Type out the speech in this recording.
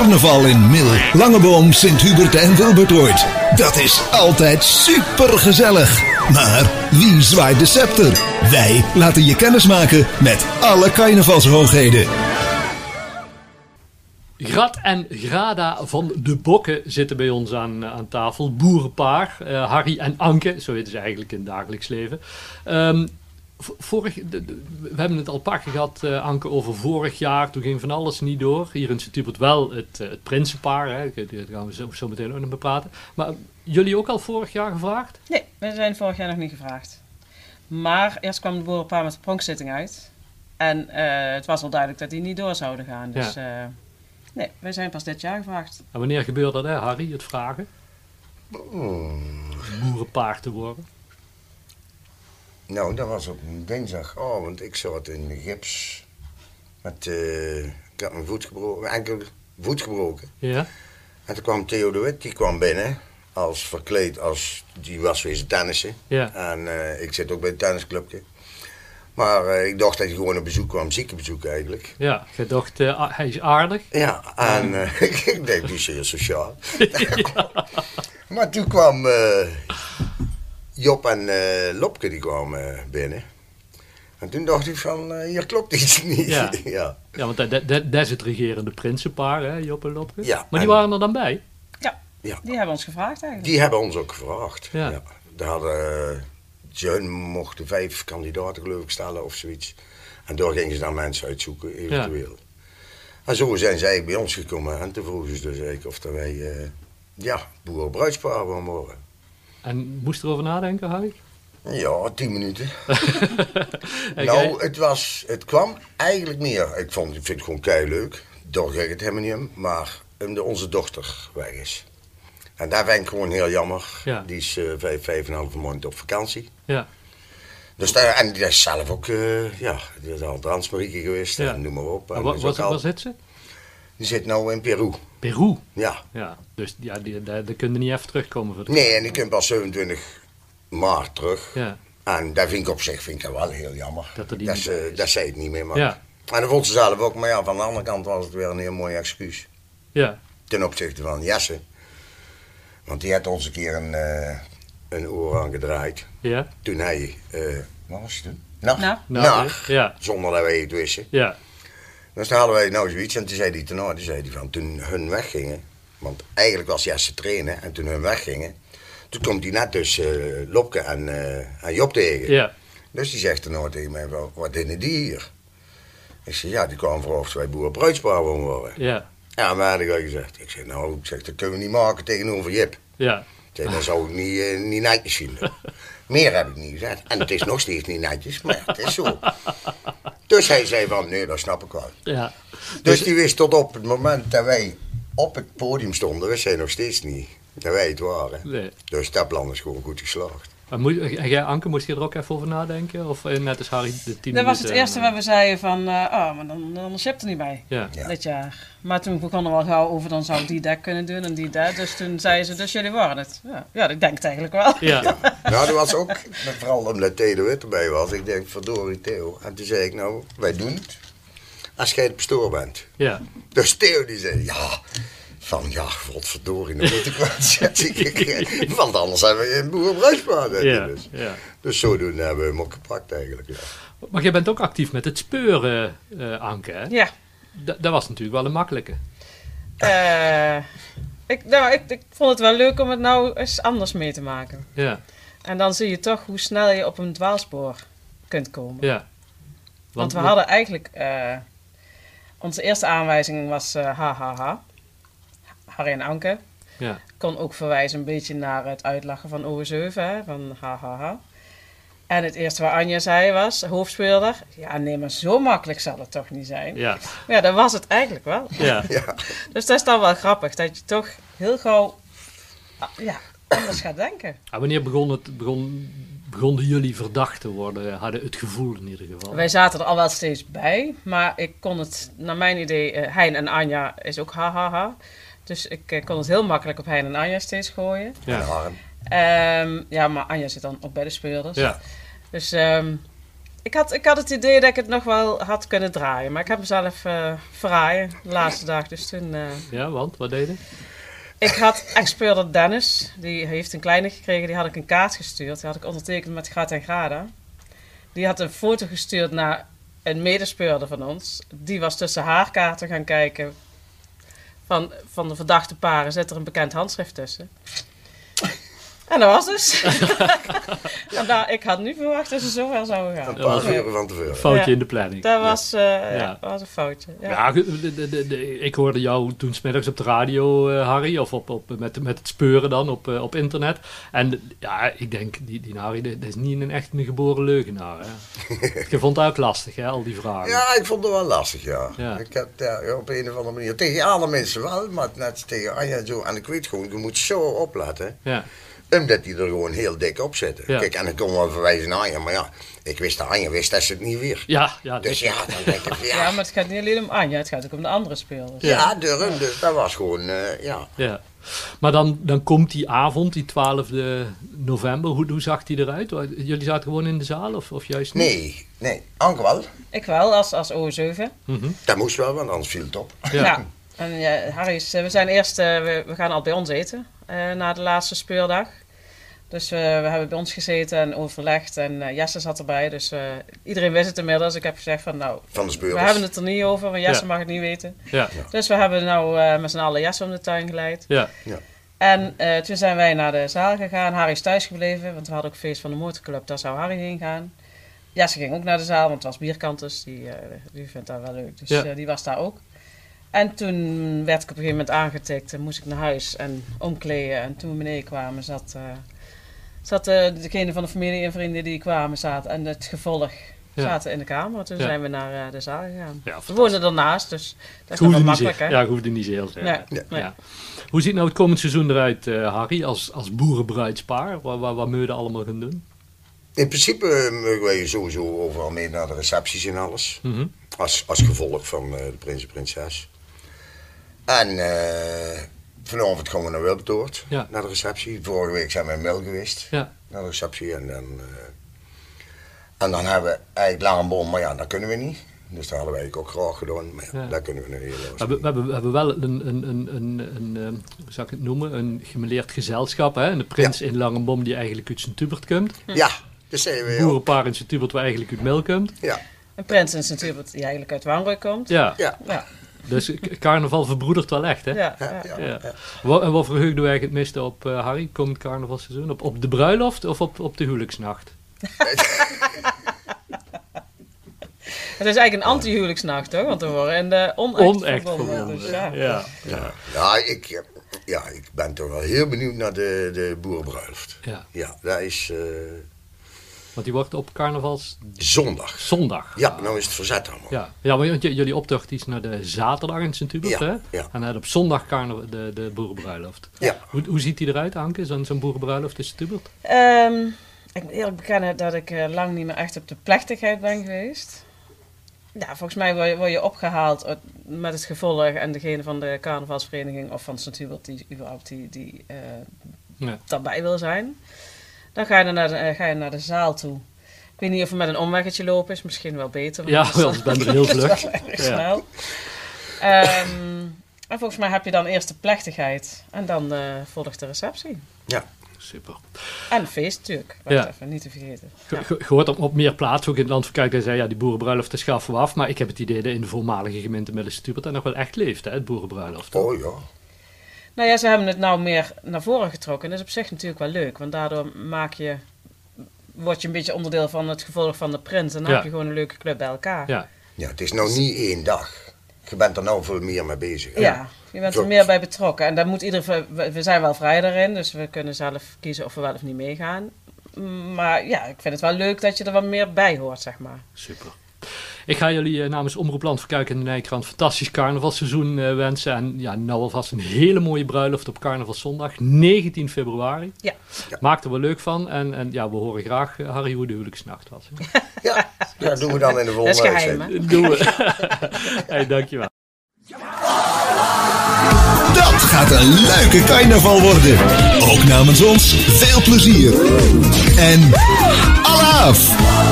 Carnaval in Mil, Langeboom, Sint-Hubert en Wilbertoord. Dat is altijd super gezellig. Maar wie zwaait de scepter? Wij laten je kennis maken met alle carnavalshoogheden. Grad en Grada van de Bokken zitten bij ons aan, aan tafel. Boerenpaar, uh, Harry en Anke, zo heten ze eigenlijk in het dagelijks leven. Um, vorig, de, de, we hebben het al een paar keer gehad, uh, Anke, over vorig jaar. Toen ging van alles niet door. Hier in Sint-Hubert wel het, uh, het prinsenpaar. Hè. Daar gaan we zo, zo meteen ook nog bepraten. Maar jullie ook al vorig jaar gevraagd? Nee, we zijn vorig jaar nog niet gevraagd. Maar eerst kwam het boerenpaar met de pronkzitting uit. En uh, het was al duidelijk dat die niet door zouden gaan. Dus ja. nee, wij zijn pas dit jaar gevraagd. En wanneer gebeurt dat, hè, Harry, het vragen? Oh. Boerenpaar te worden? Nou, dat was op dinsdag. Oh, want ik zat in de gips. Met, uh, ik had mijn voet gebroken, enkel voet gebroken. Ja. En toen kwam Theo de Wit, die kwam binnen. Als verkleed als, die was weer zijn tennissen. Ja. En uh, ik zit ook bij het tennisclubje. Maar uh, ik dacht dat hij gewoon op bezoek kwam, ziekenbezoek eigenlijk. Ja, je dacht, hij is aardig. Ja, en ik denk, die is zeer sociaal. ja. maar toen kwam Job en uh, Lopke die kwamen binnen. En toen dacht ik van, uh, hier klopt iets niet. Ja, ja. ja want dat, dat, dat is het regerende prinsenpaar, hè, Job en Lopke. Ja, maar die waren er dan bij? Ja, ja, die hebben ons gevraagd eigenlijk. Die hebben ons ook gevraagd, ja. ja. Daar hadden, ze mochten vijf kandidaten geloof ik stellen of zoiets. En door gingen ze dan mensen uitzoeken, eventueel. Ja. En zo zijn zij bij ons gekomen en toen vroegen ze dus eigenlijk of dat wij, uh, ja, boerenbruidspaar wilden worden. En moest erover nadenken, Harry? Ja, tien minuten. nou, het, was, het kwam eigenlijk meer. Ik, vond, ik vind het gewoon kei leuk. Daar ging het helemaal niet om. Maar omdat onze dochter weg is. En daar ben ik gewoon heel jammer. Ja. Die is uh, vijf, vijf en een halve maand op vakantie. Ja. Dus daar, en die is zelf ook, uh, ja, die is al transmarieke geweest. Ja. En noem maar op. En wat, wat, al, waar zit ze? Die zit nou in Peru. Peru? Ja. ja dus ja, die, daar, daar kun je niet even terugkomen. Voor nee, en die komt pas 27 maart terug. Ja. En dat vind ik op zich vind ik dat wel heel jammer. Dat, er die dat, ze, dat zij het niet meer mag. Ja. En dat vond ze zelf ook. Maar ja, van de andere kant was het weer een heel mooi excuus. Ja. Ten opzichte van Jesse. Want die had ons een keer een, uh, een oor aangedraaid. Ja. Toen hij, uh, wat was het toen? Nacht. Nou. Nacht. Ja. Zonder dat wij het wisten. Ja. Toen hadden wij nou zoiets. En toen zei hij ten die zei hij van toen hun weggingen. Want eigenlijk was Jesse trainen. En toen hun weggingen. Toen komt hij net dus uh, Lopke en, uh, en Job tegen. Ja. Dus die zegt dan tegen mij, wat dienen die hier? Ik zeg, ja, die kwamen voor of wij boerenbruidspaar worden. Ja. Ja, maar had ik al gezegd. Ik zeg, nou, ik zeg, dat kunnen we niet maken tegenover Jip. Ja. Ik dat zou ik niet, uh, niet netjes vinden. Meer heb ik niet gezegd. En het is nog steeds niet netjes, maar het is zo. Dus hij zei van, nee, dat snap ik wel. Ja. Dus die wist tot op het moment dat wij op het podium stonden, wist hij nog steeds niet dat wij het waren. Nee. Dus dat plan is gewoon goed geslaagd. Moet, jij, Anke, moest je er ook even over nadenken? Of eh, net als Harry de tien Dat was het eerste wat we zeiden van, uh, oh, maar dan, dan is er niet bij. Ja. Ja. Dit jaar. Maar toen begonnen we al gauw over, dan zou die dat kunnen doen en die dat. Dus toen zeiden ze, dus jullie waren het. Ja, ja ik denk het eigenlijk wel. Ja. Nou, dat was ook, vooral omdat Theo de Wit erbij was. Ik denk, verdorie Theo. En toen zei ik, nou, wij doen het. Als jij het bestoor bent. Ja. Dus Theo die zei, ja, van ja, godverdorie, dan moet ik wel zeggen. Want anders hebben we een boerenbruidspaar. Ja. Dus. ja. dus zodoende hebben we hem ook gepakt eigenlijk. Ja. Maar jij bent ook actief met het speuren, uh, Anke, hè? Ja. D dat was natuurlijk wel een makkelijke. Uh, ik, nou, ik, ik vond het wel leuk om het nou eens anders mee te maken. Ja. En dan zie je toch hoe snel je op een dwaalspoor kunt komen. Ja. Want, Want we hadden eigenlijk... Uh, onze eerste aanwijzing was uh, ha, ha, ha. Harry en Anke. Ja. Kon ook verwijzen een beetje naar het uitlachen van OO7, hè, van ha, ha, ha. En het eerste wat Anja zei was, hoofdspeler, ja nee, maar zo makkelijk zal het toch niet zijn. Ja. Maar ja, dat was het eigenlijk wel. Ja. Ja. Dus dat is dan wel grappig, dat je toch heel gauw ja, anders gaat denken. Ah, wanneer begon het, begon, begonnen jullie verdacht te worden? Hadden het gevoel in ieder geval. Wij zaten er al wel steeds bij, maar ik kon het, naar mijn idee, uh, Hein en Anja is ook ha, ha, ha. Dus ik uh, kon het heel makkelijk op Hein en Anja steeds gooien. En Ja. Um, ja, maar Anja zit dan ook bij de speurders. Ja. Dus um, Ik had, ik had het idee dat ik het nog wel had kunnen draaien. Maar ik heb mezelf eh verraaien de laatste dag. Dus toen... eh, Ja, want wat deed je? ik had ex-speurder Dennis. Die heeft een kleine gekregen. Die had ik een kaart gestuurd. Die had ik ondertekend met Gat en Grada. Die had een foto gestuurd naar een medespeurder van ons. Die was tussen haar kaarten gaan kijken. Van, van de verdachte paren zit er een bekend handschrift tussen. En dat was dus. en daar, ik had niet verwacht dat ze zo ver zouden gaan. Een paar van tevoren. Foutje Ja. in de planning. Dat was, eh, ja. Ja. dat was een foutje. Ja. De, de, de, de- ik hoorde jou toen smiddags op de radio, eh, Harry, of op, op, met, met het speuren dan op, eh, op internet. En ja, ik denk, die, die Harry, dat is niet een echt een geboren leugenaar. Hè? Je vond het ook lastig, hè, al die vragen. Ja, ik vond het wel lastig, ja. Ja. Ik heb ja, op een of andere manier, tegen alle mensen wel, maar net tegen Anja en zo. En ik weet gewoon, je moet zo opletten, Ja, omdat die er gewoon heel dik op zitten. Ja. Kijk, en ik kon wel verwijzen naar Anja, maar ja, ik wist dat Anja wist dat ze het niet weer. ja, ja, Dus ja, dan denk ik, ja, Ja, maar het gaat niet alleen om Anja, het gaat ook om de andere spelers. ja, daarom, dus dat was gewoon, eh, ja. ja. Maar dan, dan komt die avond, die 12 november, hoe, hoe zag die eruit? Jullie zaten gewoon in de zaal of, of juist niet? Nee, nee, Anke wel. Ik wel, als, als O7. Mhm. Dat moest wel, want anders viel het op. Ja. Ja. En ja, Harry we zijn eerst, eh, we, we gaan al bij ons eten na de laatste speurdag. Dus eh, we hebben bij ons gezeten en overlegd en eh, Jesse zat erbij. Dus eh, iedereen wist het inmiddels. Ik heb gezegd van nou, Van de we hebben het er niet over, want Jesse Ja. mag het niet weten. Ja, Dus we hebben nou eh, met z'n allen Jesse om de tuin geleid. ja, En eh, toen zijn wij naar de zaal gegaan. Harry is thuis gebleven, want we hadden ook feest van de motorclub. Daar zou Harry heen gaan. Jesse ging ook naar de zaal, want het was bierkantus. Die, eh, die vindt dat wel leuk. Dus Ja. eh, die was daar ook. En toen werd ik op een gegeven moment aangetikt. En moest ik naar huis en omkleden. En toen we beneden kwamen, zat, eh, zat eh, degene van de familie en vrienden die kwamen zaten. En het gevolg Ja. zaten in de kamer. Toen Ja. zijn we naar eh, de zaal gegaan. ja. We woonden ernaast, dus dat is wel makkelijk, hè? Ja, hoefde niet zo heel ver. Nee, Ja. nee. Ja. Hoe ziet nou het komend seizoen eruit, eh, Harry, als, als boerenbruidspaar? Wat, wat, wat moet je er allemaal gaan doen? In principe mogen wij sowieso overal mee naar de recepties en alles. Mhm. Als, als gevolg van eh, de prins en prinses. En eh, vanavond gaan we naar Wilbertoort, Ja. naar de receptie. Vorige week zijn we in Mil geweest, Ja, naar de receptie. En dan, eh, en dan hebben we eigenlijk Langenboom, maar ja, dat kunnen we niet. Dus dat hadden wij ook graag gedaan, maar ja, Ja. dat kunnen we nu we helaas hebben, niet. we hebben, we hebben wel een, een, een, een, een, eh, hoe zou ik het noemen, een gemeleerd gezelschap. Hè? En de prins in Langenbom die eigenlijk uit zijn tubert komt. Ja, dat zeggen we boerenpaar in zijn tubert waar eigenlijk uit Mel komt. Ja, Een prins is natuurlijk die eigenlijk uit Wangrooi komt. Ja, ja. Dus carnaval verbroedert wel echt, hè? ja, Ja, ja. ja. Ja. Wat, en wat verheugde wij het meeste op, eh, Harry, komend carnavalseizoen? Op, op de bruiloft of op, op de huwelijksnacht? Het is eigenlijk een anti-huwelijksnacht, hoor. Want we worden in de onecht, Onecht verbonden. Dus, ja. Ja. Ja, ja, ik, eh, ja, ik ben toch wel heel benieuwd naar de, de boerenbruiloft. ja, Ja, dat is eh, want die wordt op zondag. carnavalszondag. Ja, nou is het verzet allemaal. Ja, ja j- jullie optocht die is naar de zaterdag in Sint-Hubert, Ja, hè? ja. En dan op zondag carnaval, de, de boerenbruiloft. Ja. Hoe, hoe ziet die eruit, Anke, zo'n zo'n boerenbruiloft in Sint-Hubert? Ehm, ik moet eerlijk bekennen dat ik eh, lang niet meer echt op de plechtigheid ben geweest. Ja, volgens mij word je, word je opgehaald met het gevolg en degene van de carnavalsvereniging of van Sint-Hubert die überhaupt die, die eh, Ja. daarbij wil zijn. Dan ga je, naar de, eh, ga je naar de zaal toe. Ik weet niet of we met een omweggetje lopen is misschien wel beter. Ja, wel, ik ben er heel dat is vlug. Ja. snel. Ehm, en volgens mij heb je dan eerst de plechtigheid en dan eh, volgt de receptie. Ja. Super. En het feest natuurlijk, wacht Ja. even, niet te vergeten. Je Ja. hoort op, op meer plaatsen ook in het land van kijk, hij zei ja, die boerenbruiloft schaffen we af. Maar ik heb het idee dat in de voormalige gemeente Midden-Stubert dat nog wel echt leeft, hè, het boerenbruiloft. Oh ja. Nou ja, ze hebben het nou meer naar voren getrokken. En dat is op zich natuurlijk wel leuk, want daardoor maak je, word je een beetje onderdeel van het gevolg van de prins. En dan Ja. heb je gewoon een leuke club bij elkaar. Ja, Ja, het is nou niet één dag. Je bent er nou veel meer mee bezig. hè? Ja, je bent er meer bij betrokken. En daar moet ieder, we we zijn wel vrij daarin, dus we kunnen zelf kiezen of we wel of niet meegaan. Maar ja, ik vind het wel leuk dat je er wat meer bij hoort, zeg maar. super. Ik ga jullie eh, namens Omroep Land Verkuik en de Nijkrant een fantastisch carnavalseizoen eh, wensen. En ja, nou alvast een hele mooie bruiloft op carnavalszondag, 19 februari. Ja. Ja. Maak er wel leuk van. En, en ja, we horen graag, eh, Harry, hoe de huwelijksnacht was. Ja, dat doen we dan in de Dat is volgende geheim, uitzending. hè? Doen we. hey, dankjewel. Dat gaat een leuke carnaval worden. Ook namens ons veel plezier. En alaaf!